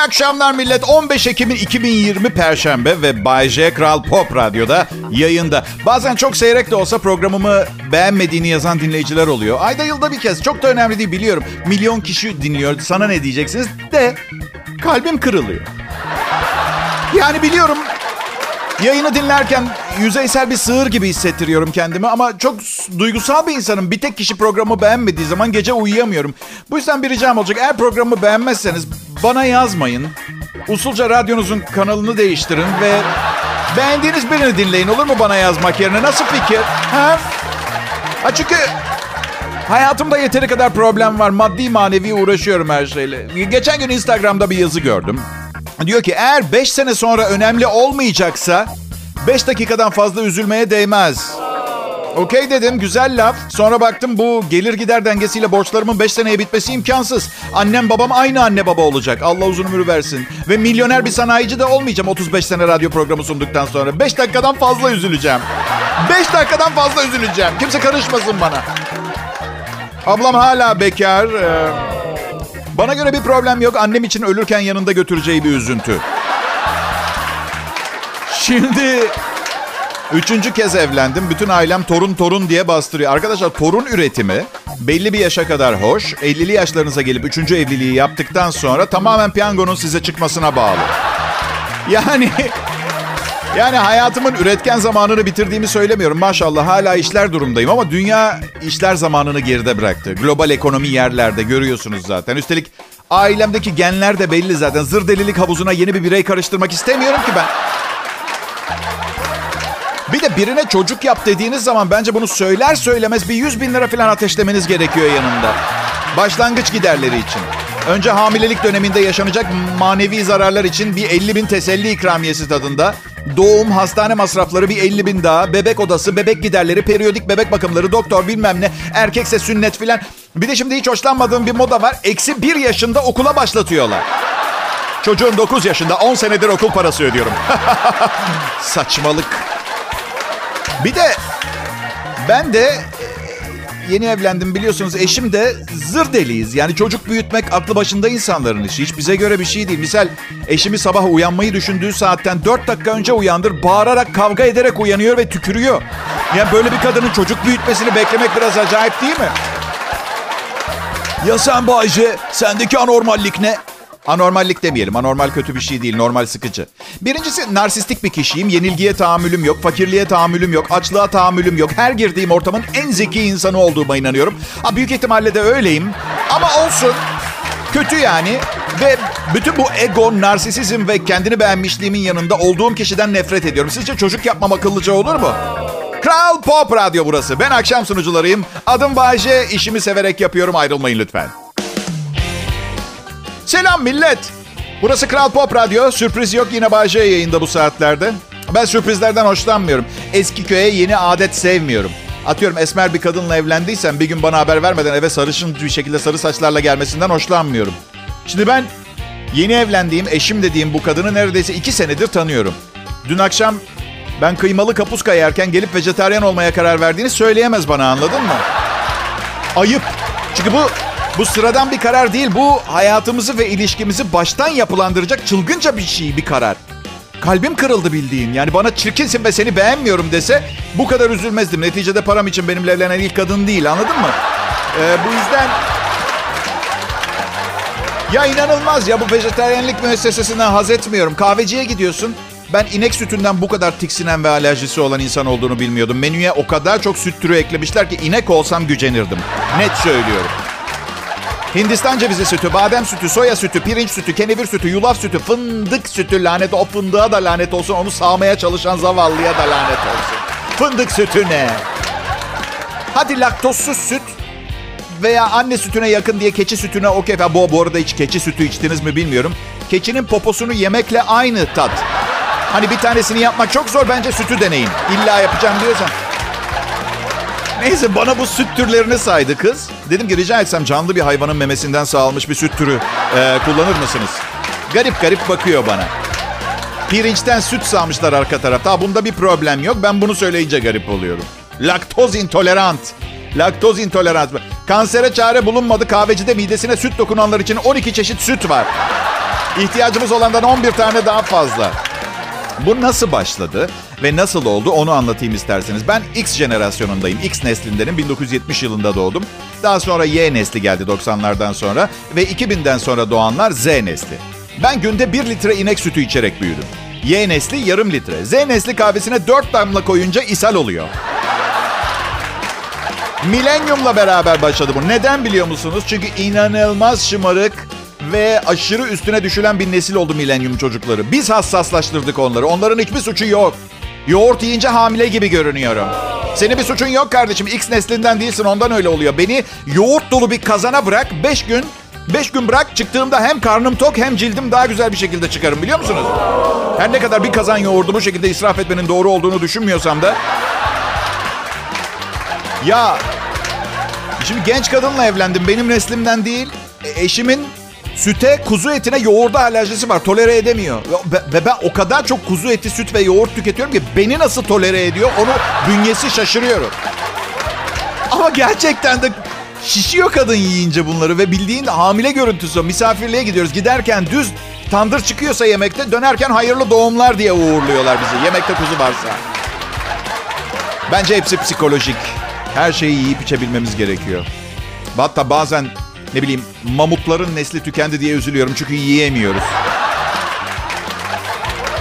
Akşamlar millet. 15 Ekim 2020 Perşembe ve Bay J Kral Pop Radyo'da yayında. Bazen çok seyrek de olsa programımı beğenmediğini yazan dinleyiciler oluyor. Ayda yılda bir kez. Çok da önemli değil biliyorum. Milyon kişi dinliyor. Sana ne diyeceksiniz? De kalbim kırılıyor. Yani biliyorum Yayını dinlerken yüzeysel bir sığır gibi hissettiriyorum kendimi ama çok duygusal bir insanım. Bir tek kişi programı beğenmediği zaman gece uyuyamıyorum. Bu yüzden bir ricam olacak. Eğer programı beğenmezseniz bana yazmayın. Usulca radyonuzun kanalını değiştirin ve beğendiğiniz birini dinleyin. Olur mu bana yazmak yerine? Nasıl fikir? Ha? ha çünkü hayatımda yeteri kadar problem var. Maddi manevi uğraşıyorum her şeyle. Geçen gün Instagram'da bir yazı gördüm. Diyor ki eğer 5 sene sonra önemli olmayacaksa 5 dakikadan fazla üzülmeye değmez. Okey dedim güzel laf. Sonra baktım bu gelir gider dengesiyle borçlarımın 5 seneye bitmesi imkansız. Annem babam aynı anne baba olacak. Allah uzun ömür versin. Ve milyoner bir sanayici de olmayacağım 35 sene radyo programı sunduktan sonra. 5 dakikadan fazla üzüleceğim. 5 dakikadan fazla üzüleceğim. Kimse karışmasın bana. Ablam hala bekar. Ee, bana göre bir problem yok. Annem için ölürken yanında götüreceği bir üzüntü. Şimdi üçüncü kez evlendim. Bütün ailem torun torun diye bastırıyor. Arkadaşlar torun üretimi belli bir yaşa kadar hoş. 50'li yaşlarınıza gelip üçüncü evliliği yaptıktan sonra tamamen piyangonun size çıkmasına bağlı. Yani yani hayatımın üretken zamanını bitirdiğimi söylemiyorum. Maşallah hala işler durumdayım ama dünya işler zamanını geride bıraktı. Global ekonomi yerlerde görüyorsunuz zaten. Üstelik ailemdeki genler de belli zaten. Zır delilik havuzuna yeni bir birey karıştırmak istemiyorum ki ben. Bir de birine çocuk yap dediğiniz zaman bence bunu söyler söylemez bir 100 bin lira falan ateşlemeniz gerekiyor yanında. Başlangıç giderleri için. Önce hamilelik döneminde yaşanacak manevi zararlar için bir 50 bin teselli ikramiyesi tadında. Doğum, hastane masrafları bir 50 bin daha. Bebek odası, bebek giderleri, periyodik bebek bakımları, doktor bilmem ne. Erkekse sünnet filan. Bir de şimdi hiç hoşlanmadığım bir moda var. Eksi bir yaşında okula başlatıyorlar. Çocuğum 9 yaşında 10 senedir okul parası ödüyorum. Saçmalık. Bir de ben de yeni evlendim biliyorsunuz. Eşim de zır deliyiz. Yani çocuk büyütmek aklı başında insanların işi. Hiç bize göre bir şey değil. Misal eşimi sabah uyanmayı düşündüğü saatten 4 dakika önce uyandır. Bağırarak kavga ederek uyanıyor ve tükürüyor. Yani böyle bir kadının çocuk büyütmesini beklemek biraz acayip değil mi? Ya sen Bayce, sendeki anormallik ne? Anormallik demeyelim. Anormal kötü bir şey değil. Normal sıkıcı. Birincisi narsistik bir kişiyim. Yenilgiye tahammülüm yok. Fakirliğe tahammülüm yok. Açlığa tahammülüm yok. Her girdiğim ortamın en zeki insanı olduğuma inanıyorum. Ha, büyük ihtimalle de öyleyim. Ama olsun. Kötü yani. Ve bütün bu ego, narsisizm ve kendini beğenmişliğimin yanında olduğum kişiden nefret ediyorum. Sizce çocuk yapmam akıllıca olur mu? Kral Pop Radyo burası. Ben akşam sunucularıyım. Adım Bayece. İşimi severek yapıyorum. Ayrılmayın lütfen. Selam millet. Burası Kral Pop Radyo. Sürpriz yok yine Bayece yayında bu saatlerde. Ben sürprizlerden hoşlanmıyorum. Eski köye yeni adet sevmiyorum. Atıyorum esmer bir kadınla evlendiysen bir gün bana haber vermeden eve sarışın bir şekilde sarı saçlarla gelmesinden hoşlanmıyorum. Şimdi ben yeni evlendiğim eşim dediğim bu kadını neredeyse iki senedir tanıyorum. Dün akşam ben kıymalı kapuska yerken gelip vejetaryen olmaya karar verdiğini söyleyemez bana anladın mı? Ayıp. Çünkü bu bu sıradan bir karar değil. Bu hayatımızı ve ilişkimizi baştan yapılandıracak çılgınca bir şey, bir karar. Kalbim kırıldı bildiğin. Yani bana çirkinsin ve seni beğenmiyorum dese bu kadar üzülmezdim. Neticede param için benimle evlenen ilk kadın değil anladın mı? Ee, bu yüzden... Ya inanılmaz ya bu vejetaryenlik müessesesinden haz etmiyorum. Kahveciye gidiyorsun. Ben inek sütünden bu kadar tiksinen ve alerjisi olan insan olduğunu bilmiyordum. Menüye o kadar çok süt türü eklemişler ki inek olsam gücenirdim. Net söylüyorum. Hindistan cevizi sütü, badem sütü, soya sütü, pirinç sütü, kenevir sütü, yulaf sütü, fındık sütü lanet. O fındığa da lanet olsun. Onu sağmaya çalışan zavallıya da lanet olsun. Fındık sütü ne? Hadi laktozsuz süt veya anne sütüne yakın diye keçi sütüne okey. Bu, bu arada hiç keçi sütü içtiniz mi bilmiyorum. Keçinin poposunu yemekle aynı tat. Hani bir tanesini yapmak çok zor bence sütü deneyin. İlla yapacağım diyorsan. Neyse bana bu süt türlerini saydı kız. Dedim ki rica etsem canlı bir hayvanın memesinden sağlanmış bir süt türü e, kullanır mısınız? Garip garip bakıyor bana. Pirinçten süt sağmışlar arka tarafta. Bunda bir problem yok. Ben bunu söyleyince garip oluyorum. Laktoz intolerant. Laktoz intolerant. Kansere çare bulunmadı. Kahvecide midesine süt dokunanlar için 12 çeşit süt var. İhtiyacımız olandan 11 tane daha fazla. Bu nasıl başladı ve nasıl oldu onu anlatayım isterseniz. Ben X jenerasyonundayım. X neslindenim. 1970 yılında doğdum. Daha sonra Y nesli geldi 90'lardan sonra. Ve 2000'den sonra doğanlar Z nesli. Ben günde 1 litre inek sütü içerek büyüdüm. Y nesli yarım litre. Z nesli kahvesine 4 damla koyunca ishal oluyor. Milenyumla beraber başladı bu. Neden biliyor musunuz? Çünkü inanılmaz şımarık ve aşırı üstüne düşülen bir nesil oldu milenyum çocukları. Biz hassaslaştırdık onları. Onların hiçbir suçu yok. Yoğurt yiyince hamile gibi görünüyorum. Senin bir suçun yok kardeşim. X neslinden değilsin ondan öyle oluyor. Beni yoğurt dolu bir kazana bırak. 5 gün 5 gün bırak çıktığımda hem karnım tok hem cildim daha güzel bir şekilde çıkarım biliyor musunuz? Her ne kadar bir kazan yoğurdu bu şekilde israf etmenin doğru olduğunu düşünmüyorsam da. Ya şimdi genç kadınla evlendim benim neslimden değil. E, eşimin süte, kuzu etine, yoğurda alerjisi var. Tolere edemiyor. Ve ben o kadar çok kuzu eti, süt ve yoğurt tüketiyorum ki beni nasıl tolere ediyor onu bünyesi şaşırıyorum. Ama gerçekten de şişiyor kadın yiyince bunları ve bildiğin hamile görüntüsü. Misafirliğe gidiyoruz. Giderken düz tandır çıkıyorsa yemekte dönerken hayırlı doğumlar diye uğurluyorlar bizi. Yemekte kuzu varsa. Bence hepsi psikolojik. Her şeyi yiyip içebilmemiz gerekiyor. Hatta bazen ne bileyim mamutların nesli tükendi diye üzülüyorum çünkü yiyemiyoruz.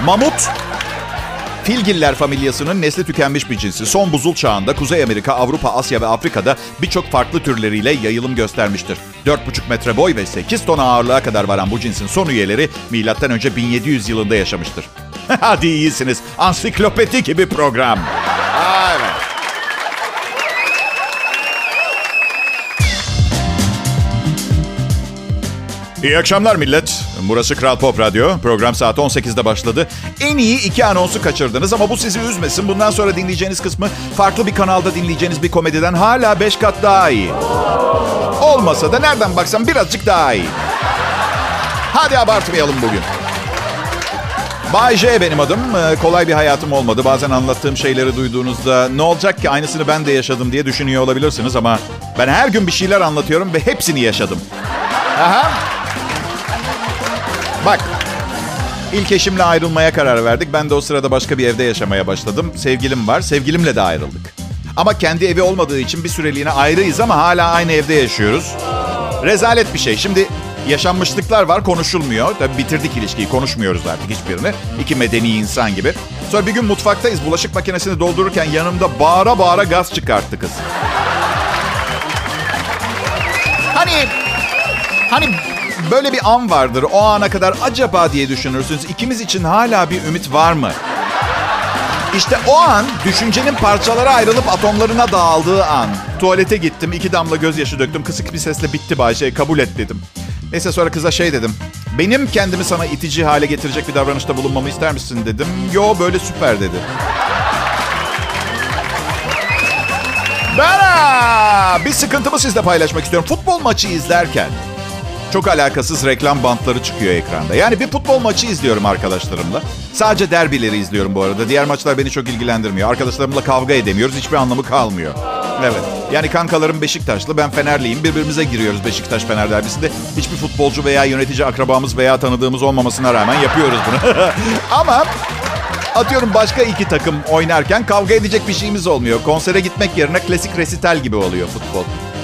Mamut Filgiller familyasının nesli tükenmiş bir cinsi. Son buzul çağında Kuzey Amerika, Avrupa, Asya ve Afrika'da birçok farklı türleriyle yayılım göstermiştir. 4,5 metre boy ve 8 ton ağırlığa kadar varan bu cinsin son üyeleri M.Ö. 1700 yılında yaşamıştır. Hadi iyisiniz. Ansiklopedi gibi program. İyi akşamlar millet. Burası Kral Pop Radyo. Program saat 18'de başladı. En iyi iki anonsu kaçırdınız ama bu sizi üzmesin. Bundan sonra dinleyeceğiniz kısmı farklı bir kanalda dinleyeceğiniz bir komediden hala 5 kat daha iyi. Olmasa da nereden baksam birazcık daha iyi. Hadi abartmayalım bugün. Bay J benim adım. Ee, kolay bir hayatım olmadı. Bazen anlattığım şeyleri duyduğunuzda ne olacak ki aynısını ben de yaşadım diye düşünüyor olabilirsiniz ama ben her gün bir şeyler anlatıyorum ve hepsini yaşadım. Aha. Bak, ilk eşimle ayrılmaya karar verdik. Ben de o sırada başka bir evde yaşamaya başladım. Sevgilim var, sevgilimle de ayrıldık. Ama kendi evi olmadığı için bir süreliğine ayrıyız ama hala aynı evde yaşıyoruz. Rezalet bir şey. Şimdi yaşanmışlıklar var, konuşulmuyor. Tabii bitirdik ilişkiyi, konuşmuyoruz artık hiçbirini. İki medeni insan gibi. Sonra bir gün mutfaktayız, bulaşık makinesini doldururken yanımda bağıra bağıra gaz çıkarttı kız. Hani, hani böyle bir an vardır. O ana kadar acaba diye düşünürsünüz. İkimiz için hala bir ümit var mı? İşte o an düşüncenin parçalara ayrılıp atomlarına dağıldığı an. Tuvalete gittim, iki damla gözyaşı döktüm. Kısık bir sesle bitti Bayşe, kabul et dedim. Neyse sonra kıza şey dedim. Benim kendimi sana itici hale getirecek bir davranışta bulunmamı ister misin dedim. Yo böyle süper dedi. Ben bir sıkıntımı sizle paylaşmak istiyorum. Futbol maçı izlerken çok alakasız reklam bantları çıkıyor ekranda. Yani bir futbol maçı izliyorum arkadaşlarımla. Sadece derbileri izliyorum bu arada. Diğer maçlar beni çok ilgilendirmiyor. Arkadaşlarımla kavga edemiyoruz. Hiçbir anlamı kalmıyor. Evet. Yani kankalarım Beşiktaşlı, ben Fenerliyim. Birbirimize giriyoruz Beşiktaş Fener derbisinde. Hiçbir futbolcu veya yönetici akrabamız veya tanıdığımız olmamasına rağmen yapıyoruz bunu. Ama atıyorum başka iki takım oynarken kavga edecek bir şeyimiz olmuyor. Konsere gitmek yerine klasik resital gibi oluyor futbol.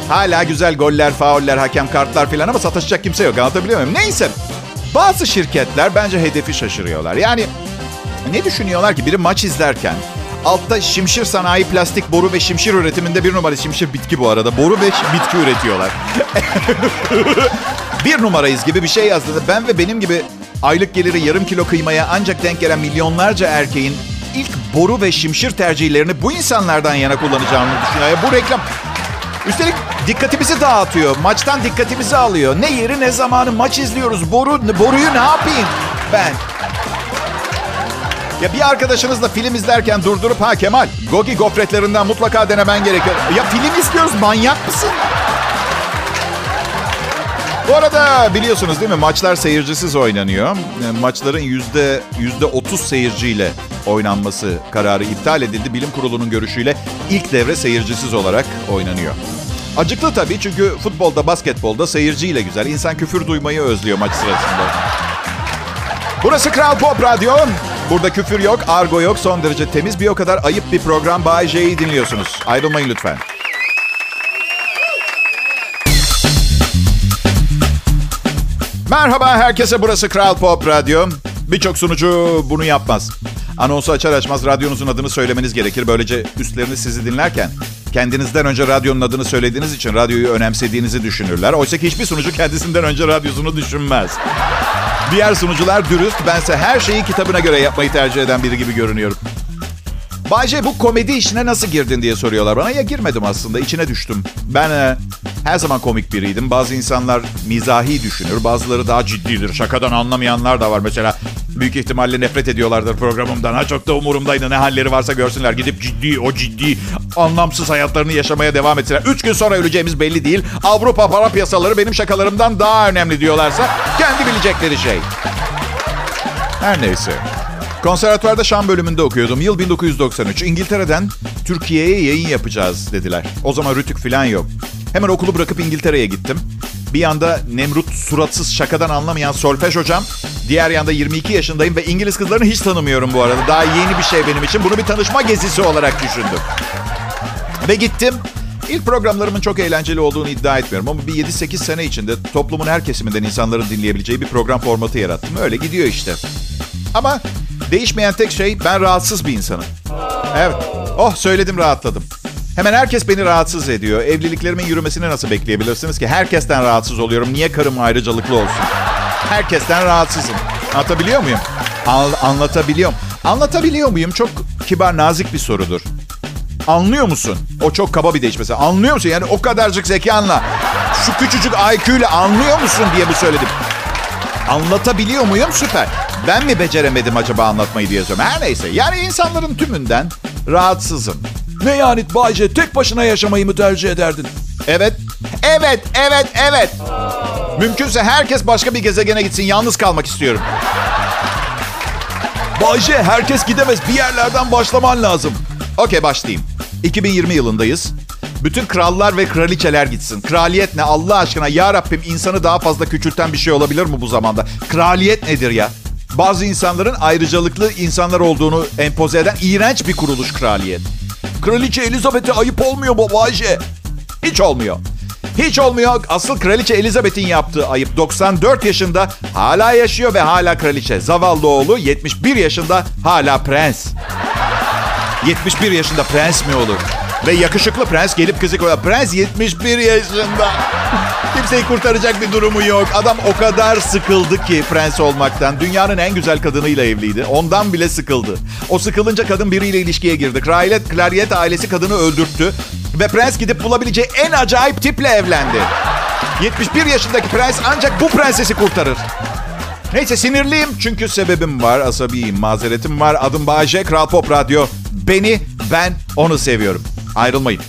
Hala güzel goller, fauller, hakem kartlar falan ama sataşacak kimse yok. Anlatabiliyor muyum? Neyse. Bazı şirketler bence hedefi şaşırıyorlar. Yani ne düşünüyorlar ki biri maç izlerken altta şimşir sanayi plastik boru ve şimşir üretiminde bir numara şimşir bitki bu arada. Boru ve bitki üretiyorlar. bir numarayız gibi bir şey yazdı. Ben ve benim gibi aylık geliri yarım kilo kıymaya ancak denk gelen milyonlarca erkeğin ilk boru ve şimşir tercihlerini bu insanlardan yana kullanacağını düşünüyor. Bu reklam Üstelik dikkatimizi dağıtıyor. Maçtan dikkatimizi alıyor. Ne yeri ne zamanı maç izliyoruz. Boru, boruyu ne yapayım ben? Ya bir arkadaşınızla film izlerken durdurup ha Kemal Gogi gofretlerinden mutlaka denemen gerekiyor. Ya film izliyoruz manyak mısın? Bu arada biliyorsunuz değil mi maçlar seyircisiz oynanıyor. Maçların yüzde yüzde otuz seyirciyle oynanması kararı iptal edildi. Bilim kurulunun görüşüyle ilk devre seyircisiz olarak oynanıyor. Acıklı tabii çünkü futbolda, basketbolda seyirciyle güzel. İnsan küfür duymayı özlüyor maç sırasında. Burası Kral Pop Radyo. Burada küfür yok, argo yok, son derece temiz bir o kadar ayıp bir program Bay J'yi dinliyorsunuz. Ayrılmayın lütfen. Merhaba herkese burası Kral Pop Radyo. Birçok sunucu bunu yapmaz. Anonsu açar açmaz radyonuzun adını söylemeniz gerekir. Böylece üstlerini sizi dinlerken kendinizden önce radyonun adını söylediğiniz için radyoyu önemsediğinizi düşünürler. Oysa ki hiçbir sunucu kendisinden önce radyosunu düşünmez. Diğer sunucular dürüst, bense her şeyi kitabına göre yapmayı tercih eden biri gibi görünüyorum. Bayce bu komedi işine nasıl girdin diye soruyorlar bana. Ya girmedim aslında, içine düştüm. Ben e, her zaman komik biriydim. Bazı insanlar mizahi düşünür, bazıları daha ciddidir. Şakadan anlamayanlar da var. Mesela büyük ihtimalle nefret ediyorlardır programımdan. Ha çok da umurumdaydı ne halleri varsa görsünler. Gidip ciddi, o ciddi, anlamsız hayatlarını yaşamaya devam etsinler. Üç gün sonra öleceğimiz belli değil. Avrupa para piyasaları benim şakalarımdan daha önemli diyorlarsa kendi bilecekleri şey. Her neyse. Konservatuvarda şan bölümünde okuyordum. Yıl 1993. İngiltere'den Türkiye'ye yayın yapacağız dediler. O zaman rütük falan yok. Hemen okulu bırakıp İngiltere'ye gittim. Bir yanda Nemrut suratsız şakadan anlamayan solfej hocam. Diğer yanda 22 yaşındayım ve İngiliz kızlarını hiç tanımıyorum bu arada. Daha yeni bir şey benim için. Bunu bir tanışma gezisi olarak düşündüm. Ve gittim. İlk programlarımın çok eğlenceli olduğunu iddia etmiyorum ama bir 7-8 sene içinde toplumun her kesiminden insanların dinleyebileceği bir program formatı yarattım. Öyle gidiyor işte. Ama değişmeyen tek şey ben rahatsız bir insanım. Evet. Oh söyledim rahatladım. Hemen herkes beni rahatsız ediyor. Evliliklerimin yürümesini nasıl bekleyebilirsiniz ki? Herkesten rahatsız oluyorum. Niye karım ayrıcalıklı olsun? Herkesten rahatsızım. Anlatabiliyor muyum? An- anlatabiliyorum. Anlatabiliyor muyum? Çok kibar, nazik bir sorudur. Anlıyor musun? O çok kaba bir deyiş mesela. Anlıyor musun? Yani o kadarcık zekanla, şu küçücük IQ ile anlıyor musun diye bu söyledim. Anlatabiliyor muyum? Süper. Ben mi beceremedim acaba anlatmayı diye soruyorum. Her neyse. Yani insanların tümünden rahatsızım. Ne yani Bayce tek başına yaşamayı mı tercih ederdin? Evet. Evet, evet, evet. Mümkünse herkes başka bir gezegene gitsin. Yalnız kalmak istiyorum. Bayce herkes gidemez. Bir yerlerden başlaman lazım. Okey başlayayım. 2020 yılındayız. Bütün krallar ve kraliçeler gitsin. Kraliyet ne Allah aşkına ya Rabbim insanı daha fazla küçülten bir şey olabilir mi bu zamanda? Kraliyet nedir ya? Bazı insanların ayrıcalıklı insanlar olduğunu empoze eden iğrenç bir kuruluş kraliyet. Kraliçe Elizabeth'e ayıp olmuyor mu Bayce? Hiç olmuyor. Hiç olmuyor. Asıl kraliçe Elizabeth'in yaptığı ayıp. 94 yaşında hala yaşıyor ve hala kraliçe. Zavallı oğlu 71 yaşında hala prens. 71 yaşında prens mi olur? Ve yakışıklı prens gelip kızı koyuyor. Prens 71 yaşında. Kimseyi kurtaracak bir durumu yok. Adam o kadar sıkıldı ki prens olmaktan. Dünyanın en güzel kadınıyla evliydi. Ondan bile sıkıldı. O sıkılınca kadın biriyle ilişkiye girdi. Kraliyet, Kraliyet ailesi kadını öldürttü. Ve prens gidip bulabileceği en acayip tiple evlendi. 71 yaşındaki prens ancak bu prensesi kurtarır. Neyse sinirliyim çünkü sebebim var, asabiyim, mazeretim var. Adım Bayece, Kral Pop Radyo. Beni, ben onu seviyorum. Ayrılmayın.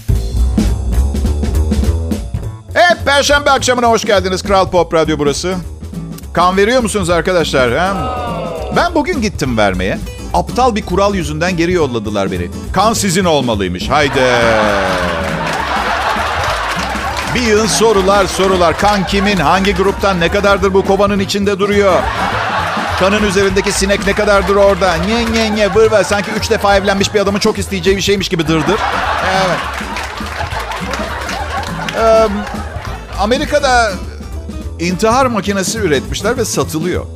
Evet, Perşembe akşamına hoş geldiniz. Kral Pop Radyo burası. Kan veriyor musunuz arkadaşlar? He? Ben bugün gittim vermeye. Aptal bir kural yüzünden geri yolladılar beni. Kan sizin olmalıymış. Haydi. Bir yığın sorular sorular. Kan kimin? Hangi gruptan? Ne kadardır bu kovanın içinde duruyor? Kanın üzerindeki sinek ne kadardır orada? Nye nye nye vır ver. Sanki üç defa evlenmiş bir adamın çok isteyeceği bir şeymiş gibi dırdır. Evet. Ee, Amerika'da intihar makinesi üretmişler ve satılıyor.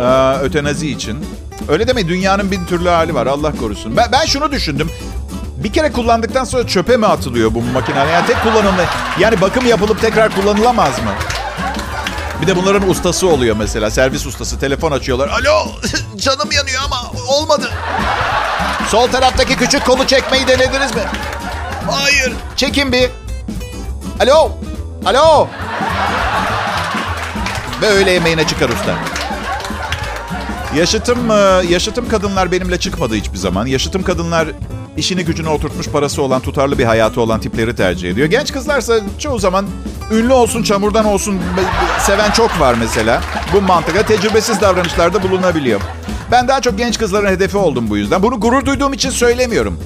Ee, ötenazi için. Öyle deme dünyanın bin türlü hali var Allah korusun. Ben, ben şunu düşündüm. Bir kere kullandıktan sonra çöpe mi atılıyor bu makine? Yani tek kullanımlı. Yani bakım yapılıp tekrar kullanılamaz mı? Bir de bunların ustası oluyor mesela. Servis ustası. Telefon açıyorlar. Alo canım yanıyor ama olmadı. Sol taraftaki küçük kolu çekmeyi denediniz mi? Hayır. Çekin bir. Alo. Alo. Ve öğle yemeğine çıkar usta. Yaşıtım, yaşıtım kadınlar benimle çıkmadı hiçbir zaman. Yaşıtım kadınlar işini gücüne oturtmuş parası olan, tutarlı bir hayatı olan tipleri tercih ediyor. Genç kızlarsa çoğu zaman ünlü olsun, çamurdan olsun seven çok var mesela. Bu mantıka tecrübesiz davranışlarda bulunabiliyor. Ben daha çok genç kızların hedefi oldum bu yüzden. Bunu gurur duyduğum için söylemiyorum.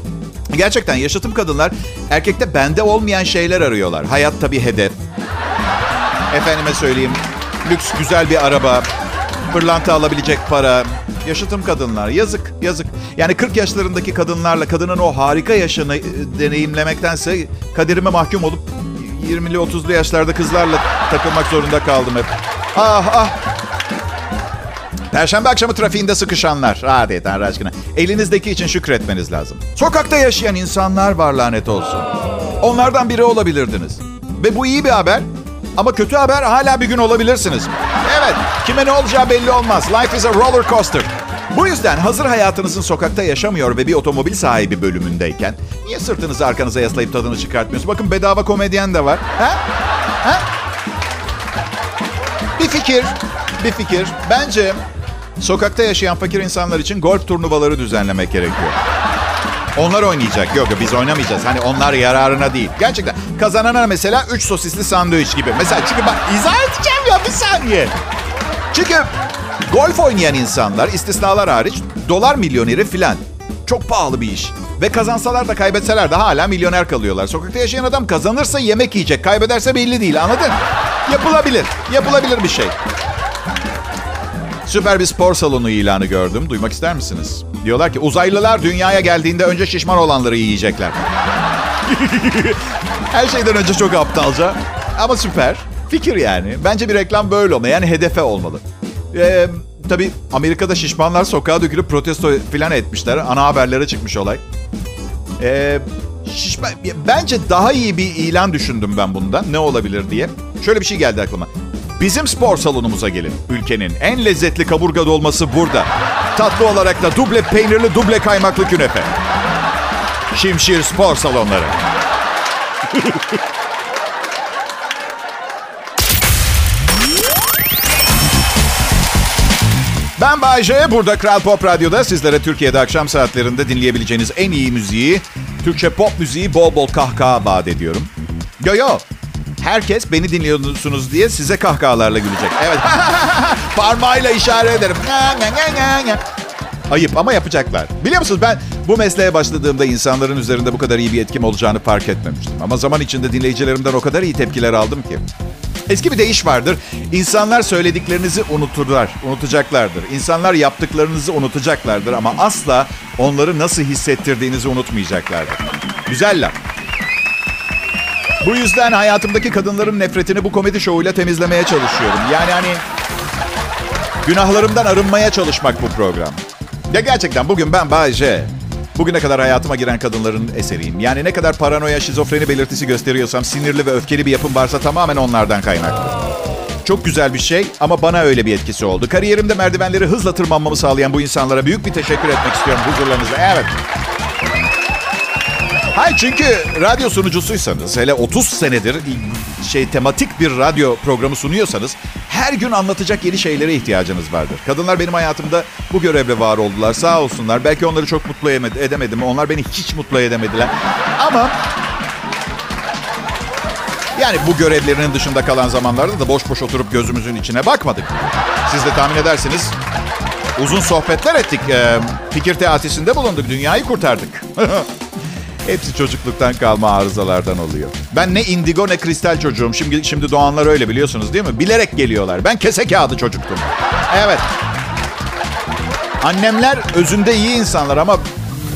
Gerçekten yaşıtım kadınlar erkekte bende olmayan şeyler arıyorlar. Hayatta bir hedef. Efendime söyleyeyim, lüks güzel bir araba, pırlanta alabilecek para. Yaşıtım kadınlar. Yazık, yazık. Yani 40 yaşlarındaki kadınlarla kadının o harika yaşını e, deneyimlemektense kaderime mahkum olup 20'li 30'lu yaşlarda kızlarla takılmak zorunda kaldım hep. Ah ah. Perşembe akşamı trafiğinde sıkışanlar. Hadi Tanrı aşkına. Elinizdeki için şükretmeniz lazım. Sokakta yaşayan insanlar var lanet olsun. Onlardan biri olabilirdiniz. Ve bu iyi bir haber. Ama kötü haber hala bir gün olabilirsiniz. Evet, kime ne olacağı belli olmaz. Life is a roller coaster. Bu yüzden hazır hayatınızın sokakta yaşamıyor ve bir otomobil sahibi bölümündeyken niye sırtınızı arkanıza yaslayıp tadını çıkartmıyorsunuz? Bakın bedava komedyen de var. Ha? Ha? Bir fikir, bir fikir. Bence sokakta yaşayan fakir insanlar için golf turnuvaları düzenlemek gerekiyor. Onlar oynayacak. Yok biz oynamayacağız. Hani onlar yararına değil. Gerçekten kazanana mesela 3 sosisli sandviç gibi. Mesela çünkü bak izah edeceğim ya bir saniye. Çünkü golf oynayan insanlar istisnalar hariç dolar milyoneri filan. Çok pahalı bir iş. Ve kazansalar da kaybetseler de hala milyoner kalıyorlar. Sokakta yaşayan adam kazanırsa yemek yiyecek. Kaybederse belli değil anladın? Yapılabilir. Yapılabilir bir şey. Süper bir spor salonu ilanı gördüm. Duymak ister misiniz? Diyorlar ki uzaylılar dünyaya geldiğinde önce şişman olanları yiyecekler. Her şeyden önce çok aptalca. Ama süper. Fikir yani. Bence bir reklam böyle olmalı. Yani hedefe olmalı. Ee, tabii Amerika'da şişmanlar sokağa dökülüp protesto falan etmişler. Ana haberlere çıkmış olay. Ee, şişman, bence daha iyi bir ilan düşündüm ben bundan. Ne olabilir diye. Şöyle bir şey geldi aklıma. Bizim spor salonumuza gelin. Ülkenin en lezzetli kaburga dolması burada. Tatlı olarak da duble peynirli, duble kaymaklı künefe. Şimşir Spor Salonları. Ben Bayce. Burada Kral Pop Radyo'da sizlere Türkiye'de akşam saatlerinde dinleyebileceğiniz en iyi müziği, Türkçe pop müziği bol bol kahkaha vaat ediyorum. Yo yo, Herkes beni dinliyorsunuz diye size kahkahalarla gülecek. Evet. Parmağıyla işaret ederim. Ayıp ama yapacaklar. Biliyor musunuz ben bu mesleğe başladığımda insanların üzerinde bu kadar iyi bir etkim olacağını fark etmemiştim. Ama zaman içinde dinleyicilerimden o kadar iyi tepkiler aldım ki. Eski bir deyiş vardır. İnsanlar söylediklerinizi unuturlar, unutacaklardır. İnsanlar yaptıklarınızı unutacaklardır ama asla onları nasıl hissettirdiğinizi unutmayacaklardır. Güzel laf. Bu yüzden hayatımdaki kadınların nefretini bu komedi şovuyla temizlemeye çalışıyorum. Yani hani günahlarımdan arınmaya çalışmak bu program. Ya gerçekten bugün ben Bayce. Bugüne kadar hayatıma giren kadınların eseriyim. Yani ne kadar paranoya, şizofreni belirtisi gösteriyorsam, sinirli ve öfkeli bir yapım varsa tamamen onlardan kaynaklı. Çok güzel bir şey ama bana öyle bir etkisi oldu. Kariyerimde merdivenleri hızla tırmanmamı sağlayan bu insanlara büyük bir teşekkür etmek istiyorum huzurlarınızda. Evet. Hayır çünkü radyo sunucusuysanız, hele 30 senedir şey tematik bir radyo programı sunuyorsanız her gün anlatacak yeni şeylere ihtiyacınız vardır. Kadınlar benim hayatımda bu görevle var oldular. Sağ olsunlar. Belki onları çok mutlu edemedim. Onlar beni hiç mutlu edemediler. Ama yani bu görevlerinin dışında kalan zamanlarda da boş boş oturup gözümüzün içine bakmadık. Siz de tahmin edersiniz uzun sohbetler ettik. Fikir teatisinde bulunduk. Dünyayı kurtardık. Hepsi çocukluktan kalma arızalardan oluyor. Ben ne indigo ne kristal çocuğum. Şimdi şimdi doğanlar öyle biliyorsunuz değil mi? Bilerek geliyorlar. Ben kese kağıdı çocuktum. Evet. Annemler özünde iyi insanlar ama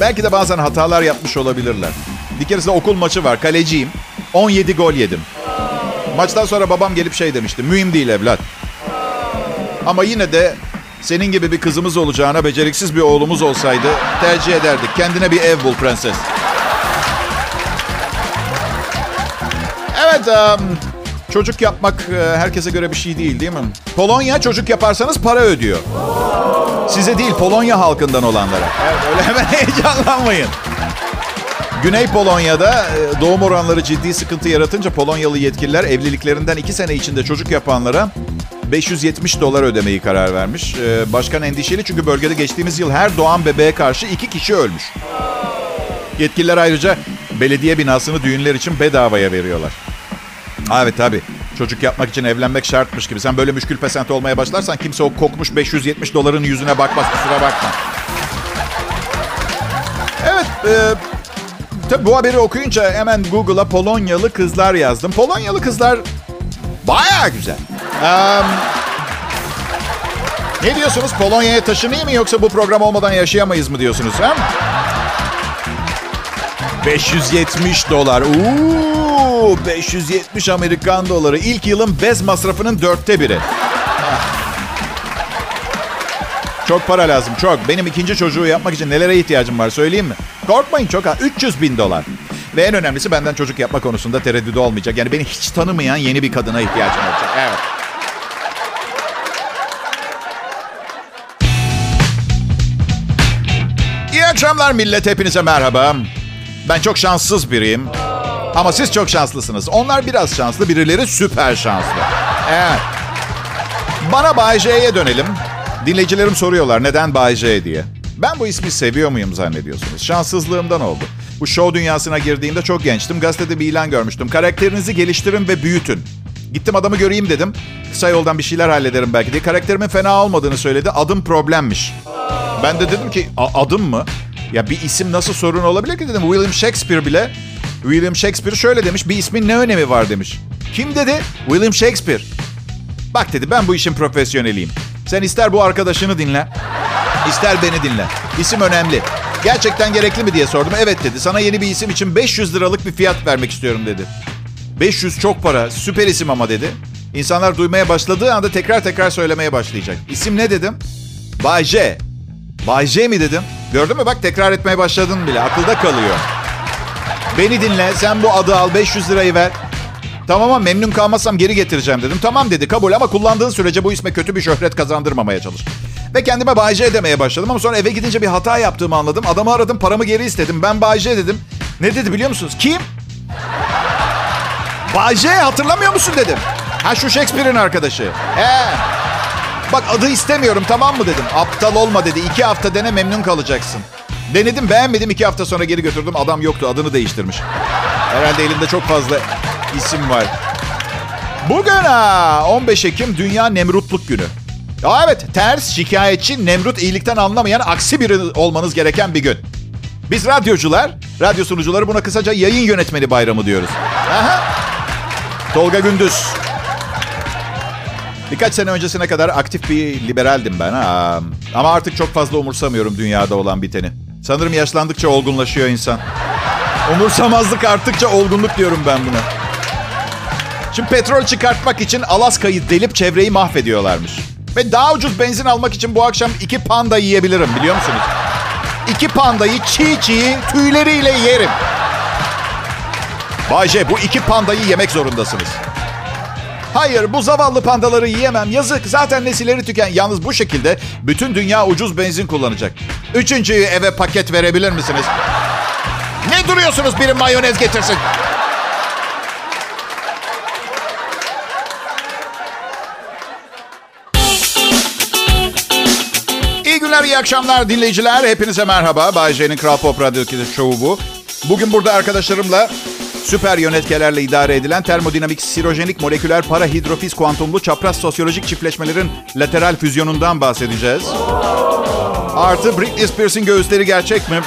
belki de bazen hatalar yapmış olabilirler. Bir keresinde okul maçı var. Kaleciyim. 17 gol yedim. Maçtan sonra babam gelip şey demişti. Mühim değil evlat. Ama yine de senin gibi bir kızımız olacağına beceriksiz bir oğlumuz olsaydı tercih ederdik. Kendine bir ev bul prenses. Um, çocuk yapmak e, herkese göre bir şey değil değil mi? Polonya çocuk yaparsanız para ödüyor. Size değil, Polonya halkından olanlara. Evet, öyle hemen heyecanlanmayın. Güney Polonya'da e, doğum oranları ciddi sıkıntı yaratınca Polonyalı yetkililer evliliklerinden iki sene içinde çocuk yapanlara 570 dolar ödemeyi karar vermiş. E, başkan endişeli çünkü bölgede geçtiğimiz yıl her doğan bebeğe karşı iki kişi ölmüş. Yetkililer ayrıca belediye binasını düğünler için bedavaya veriyorlar. Evet tabii. Çocuk yapmak için evlenmek şartmış gibi. Sen böyle müşkül pesent olmaya başlarsan kimse o kokmuş 570 doların yüzüne bakmaz. Kusura bakma. Evet. E, tabii bu haberi okuyunca hemen Google'a Polonyalı kızlar yazdım. Polonyalı kızlar baya güzel. Um, Ne diyorsunuz? Polonya'ya taşınayım mı yoksa bu program olmadan yaşayamayız mı diyorsunuz? He? 570 dolar. Uuu, 570 Amerikan doları. İlk yılın bez masrafının dörtte biri. Çok para lazım, çok. Benim ikinci çocuğu yapmak için nelere ihtiyacım var söyleyeyim mi? Korkmayın çok ha. 300 bin dolar. Ve en önemlisi benden çocuk yapma konusunda tereddüdü olmayacak. Yani beni hiç tanımayan yeni bir kadına ihtiyacım olacak. Evet. İyi akşamlar millet. Hepinize merhaba. Ben çok şanssız biriyim. Ama siz çok şanslısınız. Onlar biraz şanslı, birileri süper şanslı. Evet. Bana Bay J'ye dönelim. Dinleyicilerim soruyorlar neden Bay J diye. Ben bu ismi seviyor muyum zannediyorsunuz? Şanssızlığımdan oldu. Bu show dünyasına girdiğimde çok gençtim. Gazetede bir ilan görmüştüm. Karakterinizi geliştirin ve büyütün. Gittim adamı göreyim dedim. Kısa yoldan bir şeyler hallederim belki diye. Karakterimin fena olmadığını söyledi. Adım problemmiş. Ben de dedim ki adım mı? Ya bir isim nasıl sorun olabilir ki dedim. William Shakespeare bile William Shakespeare şöyle demiş. Bir ismin ne önemi var demiş. Kim dedi? William Shakespeare. Bak dedi ben bu işin profesyoneliyim. Sen ister bu arkadaşını dinle, ister beni dinle. İsim önemli. Gerçekten gerekli mi diye sordum. Evet dedi. Sana yeni bir isim için 500 liralık bir fiyat vermek istiyorum dedi. 500 çok para. Süper isim ama dedi. İnsanlar duymaya başladığı anda tekrar tekrar söylemeye başlayacak. İsim ne dedim? Bay J. Bay J mi dedim? Gördün mü bak tekrar etmeye başladın bile. Akılda kalıyor. Beni dinle. Sen bu adı al. 500 lirayı ver. Tamam ama memnun kalmazsam geri getireceğim dedim. Tamam dedi kabul ama kullandığın sürece bu isme kötü bir şöhret kazandırmamaya çalış. Ve kendime Bayce demeye başladım ama sonra eve gidince bir hata yaptığımı anladım. Adamı aradım paramı geri istedim. Ben Bayce dedim. Ne dedi biliyor musunuz? Kim? Bayce hatırlamıyor musun dedim. Ha şu Shakespeare'in arkadaşı. He. Bak adı istemiyorum tamam mı dedim. Aptal olma dedi. İki hafta dene memnun kalacaksın. Denedim beğenmedim iki hafta sonra geri götürdüm. Adam yoktu adını değiştirmiş. Herhalde elinde çok fazla isim var. Bugün ha, 15 Ekim Dünya Nemrutluk Günü. Aa, evet ters, şikayetçi, Nemrut iyilikten anlamayan aksi biri olmanız gereken bir gün. Biz radyocular, radyo sunucuları buna kısaca yayın yönetmeni bayramı diyoruz. Aha. Tolga Gündüz. Birkaç sene öncesine kadar aktif bir liberaldim ben. Ha. Ama artık çok fazla umursamıyorum dünyada olan biteni. Sanırım yaşlandıkça olgunlaşıyor insan. Umursamazlık arttıkça olgunluk diyorum ben buna. Şimdi petrol çıkartmak için Alaska'yı delip çevreyi mahvediyorlarmış. Ve daha ucuz benzin almak için bu akşam iki panda yiyebilirim biliyor musunuz? İki pandayı çiğ çiğ tüyleriyle yerim. Bayce bu iki pandayı yemek zorundasınız. Hayır bu zavallı pandaları yiyemem. Yazık zaten nesilleri tüken. Yalnız bu şekilde bütün dünya ucuz benzin kullanacak. Üçüncüyü eve paket verebilir misiniz? Ne duruyorsunuz biri mayonez getirsin. İyi günler, iyi akşamlar dinleyiciler. Hepinize merhaba. Bay J'nin Kral Pop Radyo Show'u bu. Bugün burada arkadaşlarımla süper yönetkelerle idare edilen termodinamik, sirojenik, moleküler, parahidrofiz, kuantumlu, çapraz sosyolojik çiftleşmelerin lateral füzyonundan bahsedeceğiz. Artı Britney Spears'in göğüsleri gerçek mi?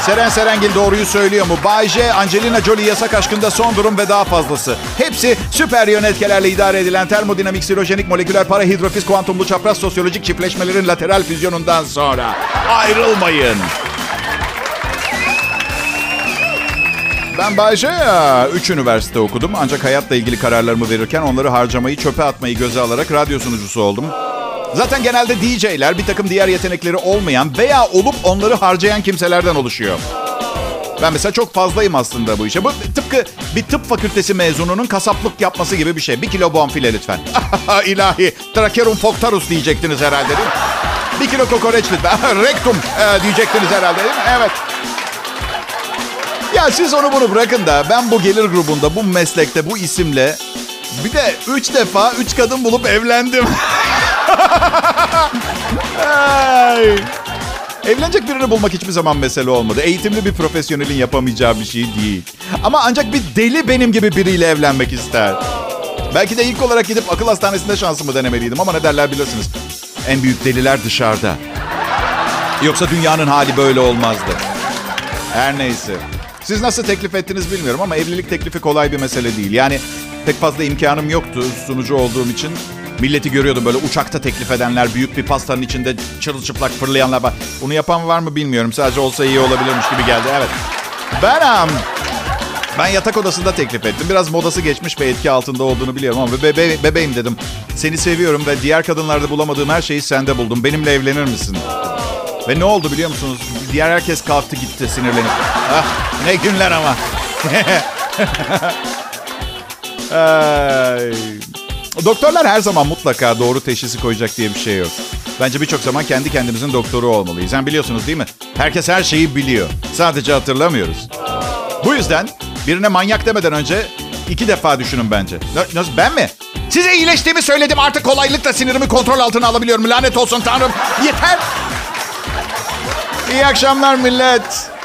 Seren Serengil doğruyu söylüyor mu? Bay J, Angelina Jolie yasak aşkında son durum ve daha fazlası. Hepsi süper yönetkelerle idare edilen termodinamik, sirojenik, moleküler, parahidrofiz, kuantumlu, çapraz sosyolojik çiftleşmelerin lateral füzyonundan sonra. Ayrılmayın. Ben Bayce. Üç üniversite okudum. Ancak hayatla ilgili kararlarımı verirken onları harcamayı, çöpe atmayı göze alarak radyo sunucusu oldum. Zaten genelde DJ'ler bir takım diğer yetenekleri olmayan veya olup onları harcayan kimselerden oluşuyor. Ben mesela çok fazlayım aslında bu işe. Bu tıpkı bir tıp fakültesi mezununun kasaplık yapması gibi bir şey. Bir kilo bonfile lütfen. İlahi. Tracherum foctarus diyecektiniz herhalde değil mi? Bir kilo kokoreç lütfen. Rektum e, diyecektiniz herhalde değil mi? Evet. Ya siz onu bunu bırakın da ben bu gelir grubunda, bu meslekte, bu isimle bir de üç defa üç kadın bulup evlendim. Ay. Evlenecek birini bulmak hiçbir zaman mesele olmadı. Eğitimli bir profesyonelin yapamayacağı bir şey değil. Ama ancak bir deli benim gibi biriyle evlenmek ister. Belki de ilk olarak gidip akıl hastanesinde şansımı denemeliydim ama ne derler bilirsiniz. En büyük deliler dışarıda. Yoksa dünyanın hali böyle olmazdı. Her neyse. Siz nasıl teklif ettiniz bilmiyorum ama evlilik teklifi kolay bir mesele değil. Yani pek fazla imkanım yoktu sunucu olduğum için. Milleti görüyordum böyle uçakta teklif edenler, büyük bir pastanın içinde çırılçıplak fırlayanlar var. Bunu yapan var mı bilmiyorum. Sadece olsa iyi olabilirmiş gibi geldi. Evet. Ben um, ben yatak odasında teklif ettim. Biraz modası geçmiş ve etki altında olduğunu biliyorum ama bebe bebeğim dedim. Seni seviyorum ve diğer kadınlarda bulamadığım her şeyi sende buldum. Benimle evlenir misin? Ve ne oldu biliyor musunuz? Diğer herkes kalktı gitti sinirlenip. Ah, ne günler ama. Ay. Doktorlar her zaman mutlaka doğru teşhisi koyacak diye bir şey yok. Bence birçok zaman kendi kendimizin doktoru olmalıyız. Sen biliyorsunuz değil mi? Herkes her şeyi biliyor. Sadece hatırlamıyoruz. Bu yüzden birine manyak demeden önce iki defa düşünün bence. Nasıl ben mi? Size iyileştiğimi söyledim. Artık kolaylıkla sinirimi kontrol altına alabiliyorum. Lanet olsun Tanrım. Yeter. İyi akşamlar millet.